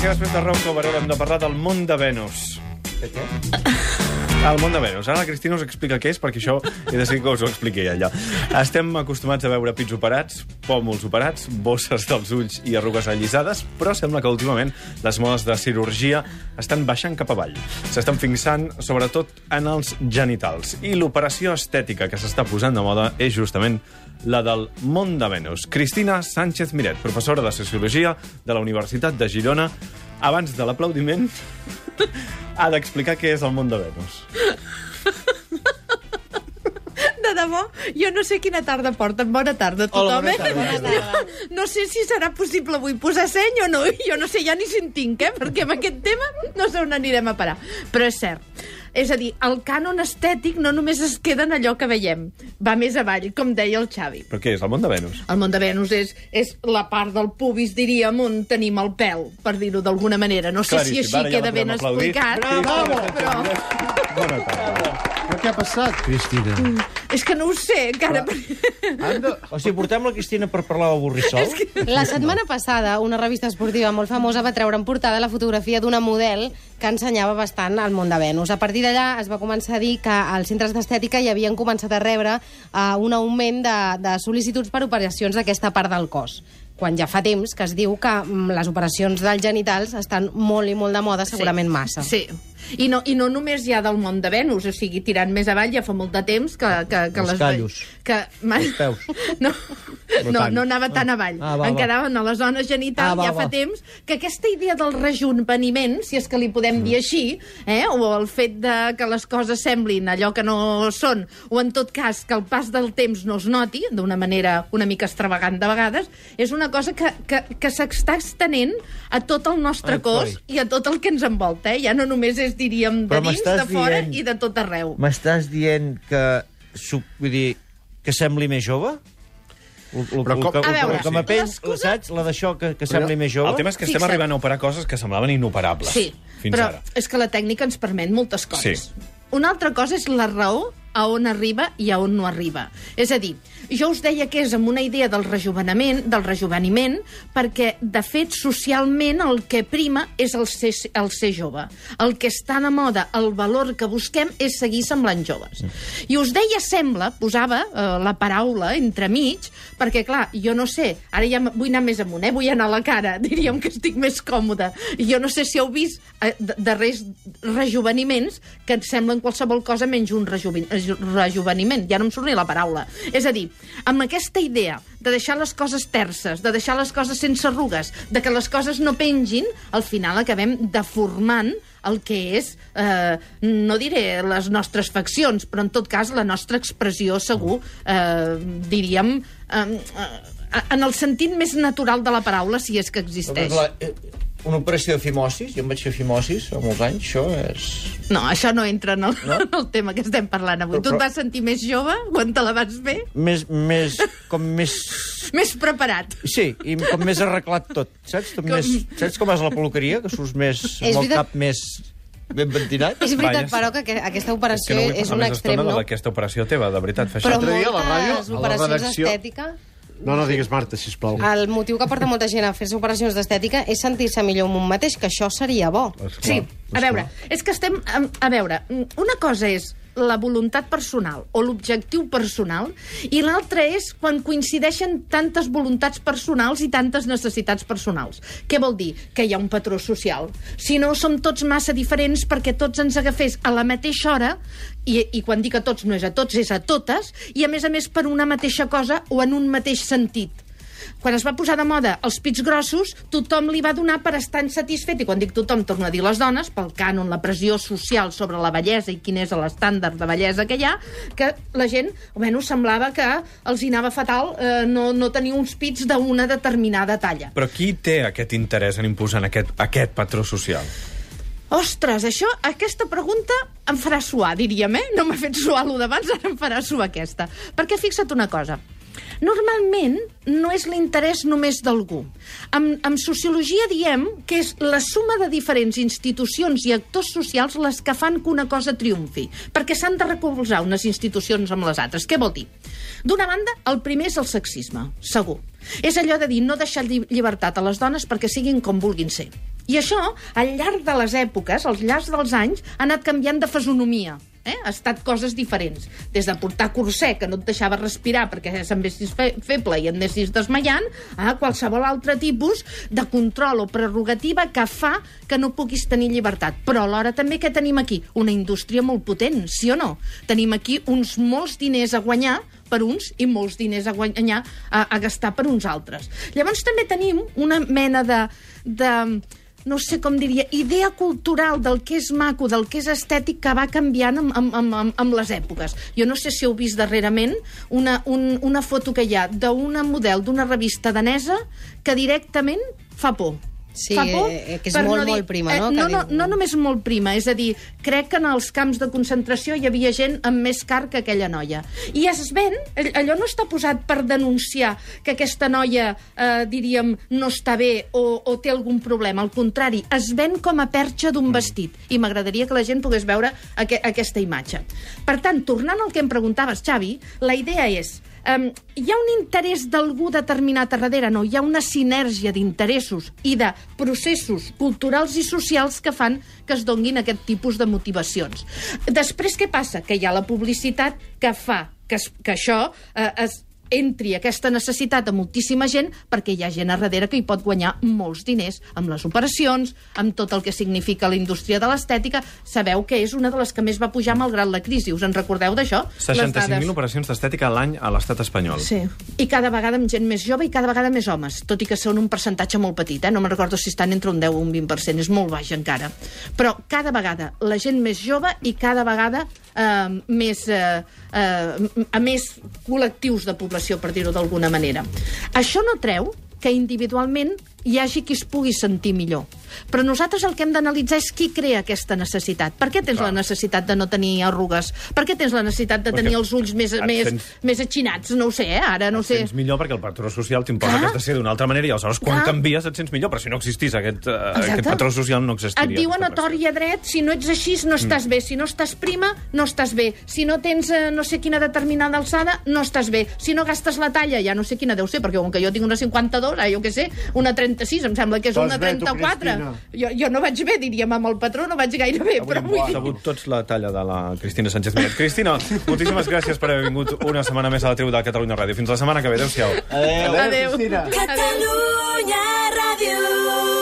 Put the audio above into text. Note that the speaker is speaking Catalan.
perquè després de Ronco Baró hem de parlar del món de Venus. De què? El món de Venus. Ara la Cristina us explica què és, perquè això he decidit que us ho expliqui ella. Estem acostumats a veure pits operats, pòmuls operats, bosses dels ulls i arrugues allisades, però sembla que últimament les modes de cirurgia estan baixant cap avall. S'estan fixant sobretot en els genitals. I l'operació estètica que s'està posant de moda és justament la del món de Venus. Cristina Sánchez Miret, professora de Sociologia de la Universitat de Girona, abans de l'aplaudiment, ha d'explicar què és el món de Venus. De debò, jo no sé quina tarda porten. Bona tarda a Hola, tothom, bona eh? tarda. Bona tarda. No sé si serà possible avui posar seny o no. Jo no sé ja ni si en tinc, eh? Perquè amb aquest tema no sé on anirem a parar. Però és cert. És a dir, el cànon estètic no només es queda en allò que veiem. Va més avall, com deia el Xavi. Però què és el món de Venus? El món de Venus és, és la part del pubis, diríem, on tenim el pèl, per dir-ho d'alguna manera. No sé Claríssim, si així ara ja queda ben aplaudir. explicat. Bravo! Però Bona tarda. Però què ha passat, Cristina? és que no ho sé, encara. Anda... O sigui, portem la Cristina per parlar del borrissol? La setmana passada, una revista esportiva molt famosa va treure en portada la fotografia d'una model que ensenyava bastant el món de Venus. A partir d'allà es va començar a dir que als centres d'estètica hi havien començat a rebre uh, un augment de, de sol·licituds per operacions d'aquesta part del cos quan ja fa temps que es diu que mm, les operacions dels genitals estan molt i molt de moda, segurament massa. Sí. I no, I no només ja del món de Venus, o sigui, tirant més avall ja fa molt de temps que... que, que Els les callos. Que. Els peus. No, No no, no anava tan avall. Ah, va, en quedaven a les zones genitals Ah, va, ja fa va. temps que aquesta idea del rejuveniment, si és que li podem dir així, eh, o el fet de que les coses semblin allò que no són, o en tot cas que el pas del temps no es noti, d'una manera una mica extravagant de vegades, és una cosa que, que, que s'està estenent a tot el nostre Ai, cos coi. i a tot el que ens envolta. Eh? Ja no només és, diríem, de Però dins, de fora dient- i de tot arreu. M'estàs dient que... Vull dir, que sembli més jove? Però com- que- A veure, el que m'apell, l'excusa- saps? La d'això, que, que sembli més jove? El tema és que estem Fixa't. arribant a operar coses que semblaven inoperables Sí, fins però ara. és que la tècnica ens permet moltes coses. Sí. Una altra cosa és la raó a on arriba i a on no arriba. És a dir, jo us deia que és amb una idea del rejuveniment, del rejuveniment, perquè, de fet, socialment el que prima és el ser, el ser jove. El que està de moda, el valor que busquem és seguir semblant joves. I us deia sembla, posava eh, la paraula entremig, perquè, clar, jo no sé, ara ja vull anar més amunt, eh? vull anar a la cara, diríem que estic més còmoda. Jo no sé si heu vist eh, darrers rejuveniments que et semblen qualsevol cosa menys un rejuven reju- rejuveniment. Ja no em surt ni la paraula. És a dir, amb aquesta idea de deixar les coses terces, de deixar les coses sense arrugues, de que les coses no pengin, al final acabem deformant el que és, eh, no diré les nostres faccions, però en tot cas la nostra expressió segur, eh, diríem, eh, eh, en el sentit més natural de la paraula, si és que Però, existeix. clar, eh, una operació de fimosis, jo em vaig fer fimosis fa molts anys, això és... No, això no entra en el, no? en el tema que estem parlant avui. Però- Tu et però- vas sentir més jove quan te la vas fer? Més, més, com més... Més preparat. Sí, i com més arreglat tot, saps? Com Com- Més, saps com és la peluqueria? Que surts més, És amb el veritat- cap més ben ventilat? És veritat, Vaja. però, que aqu- aquesta És operació que no és un extrem, no? d'aquesta operació teva, de veritat, fa Però això. L'altre dia a la ràdio, moltes a la operacions redacció- d'estètica... No, no digues Marta, sisplau. El motiu que porta molta gent a fer-se operacions d'estètica és sentir-se millor amb un mateix, que això seria bo. Sí, a veure, és que estem... A, a veure, una cosa és la voluntat personal o l'objectiu personal i l'altra és quan coincideixen tantes voluntats personals i tantes necessitats personals. Què vol dir? Que hi ha un patró social. Si no, som tots massa diferents perquè tots ens agafés a la mateixa hora i, i quan dic a tots no és a tots, és a totes, i a més a més per una mateixa cosa o en un mateix sentit. Quan es va posar de moda els pits grossos, tothom li va donar per estar insatisfet, i quan dic tothom, torno a dir les dones, pel cànon, la pressió social sobre la bellesa i quin és l'estàndard de bellesa que hi ha, que la gent, bueno, semblava que els hi anava fatal eh, no, no tenir uns pits d'una determinada talla. Però qui té aquest interès en imposar aquest, aquest patró social? Ostres, això, aquesta pregunta em farà suar, diríem, eh? No m'ha fet suar lo d'abans, ara em farà suar aquesta. Perquè fixa't una cosa. Normalment no és l'interès només d'algú. En, en sociologia diem que és la suma de diferents institucions i actors socials les que fan que una cosa triomfi, perquè s'han de recolzar unes institucions amb les altres. Què vol dir? D'una banda, el primer és el sexisme, segur. És allò de dir no deixar lli- llibertat a les dones perquè siguin com vulguin ser. I això, al llarg de les èpoques, al llarg dels anys, ha anat canviant de fesonomia. Eh? Ha estat coses diferents. Des de portar cursé, que no et deixava respirar perquè s'envessis fe feble i et anessis desmaiant, a qualsevol altre tipus de control o prerrogativa que fa que no puguis tenir llibertat. Però alhora també què tenim aquí? Una indústria molt potent, sí o no? Tenim aquí uns molts diners a guanyar per uns i molts diners a guanyar a, a gastar per uns altres. Llavors també tenim una mena de, de no sé com diria, idea cultural del que és maco, del que és estètic, que va canviant amb, amb, amb, amb, les èpoques. Jo no sé si heu vist darrerament una, un, una foto que hi ha d'una model d'una revista danesa que directament fa por. Sí, fa por eh, que és molt, dir- molt prima, eh, no? No, no, no només molt prima, és a dir, crec que en els camps de concentració hi havia gent amb més car que aquella noia. I es ven, all- allò no està posat per denunciar que aquesta noia, eh, diríem, no està bé o, o té algun problema. Al contrari, es ven com a perxa d'un vestit. I m'agradaria que la gent pogués veure aqu aquesta imatge. Per tant, tornant al que em preguntaves, Xavi, la idea és Um, hi ha un interès d'algú determinat a darrere? No, hi ha una sinergia d'interessos i de processos culturals i socials que fan que es donguin aquest tipus de motivacions. Després, què passa? Que hi ha la publicitat que fa que, que això eh, es, entri aquesta necessitat a moltíssima gent perquè hi ha gent a darrere que hi pot guanyar molts diners amb les operacions, amb tot el que significa la indústria de l'estètica. Sabeu que és una de les que més va pujar malgrat la crisi. Us en recordeu d'això? Les 65.000 dades. operacions d'estètica a l'any a l'estat espanyol. Sí, i cada vegada amb gent més jove i cada vegada més homes, tot i que són un percentatge molt petit, eh? no me'n recordo si estan entre un 10 o un 20%, és molt baix encara. Però cada vegada la gent més jove i cada vegada eh, més, eh, eh, a més col·lectius de població, per dir-ho d'alguna manera. Això no treu que individualment hi hagi qui es pugui sentir millor. Però nosaltres el que hem d'analitzar és qui crea aquesta necessitat. Per què tens Clar. la necessitat de no tenir arrugues? Per què tens la necessitat de Perquè tenir els ulls més, més, sents- més atxinats? No ho sé, eh? ara no ho sé. Et millor perquè el patró social t'imposa que has de ser d'una altra manera i aleshores quan Clar. canvies et sents millor, però si no existís aquest, uh, Exacte. aquest patró social no existiria. Et diuen a tort i a dret, si no ets així no estàs bé, si no estàs prima, no estàs bé, si no tens eh, no sé quina determinada alçada, no estàs bé, si no gastes la talla, ja no sé quina deu ser, perquè com que jo tinc una 52, ah, jo què sé, una 36, em sembla que és una bé, tu, 34. Cristina. Jo, jo no vaig bé, diríem, amb el patró no vaig gaire bé, però vull Hem dir... sabut tots la talla de la Cristina Sánchez Millet. Cristina, moltíssimes gràcies per haver vingut una setmana més a la tribu de Catalunya Ràdio. Fins la setmana que ve. Adéu-siau. Adéu. Adéu. Cristina. Adéu. Catalunya Ràdio.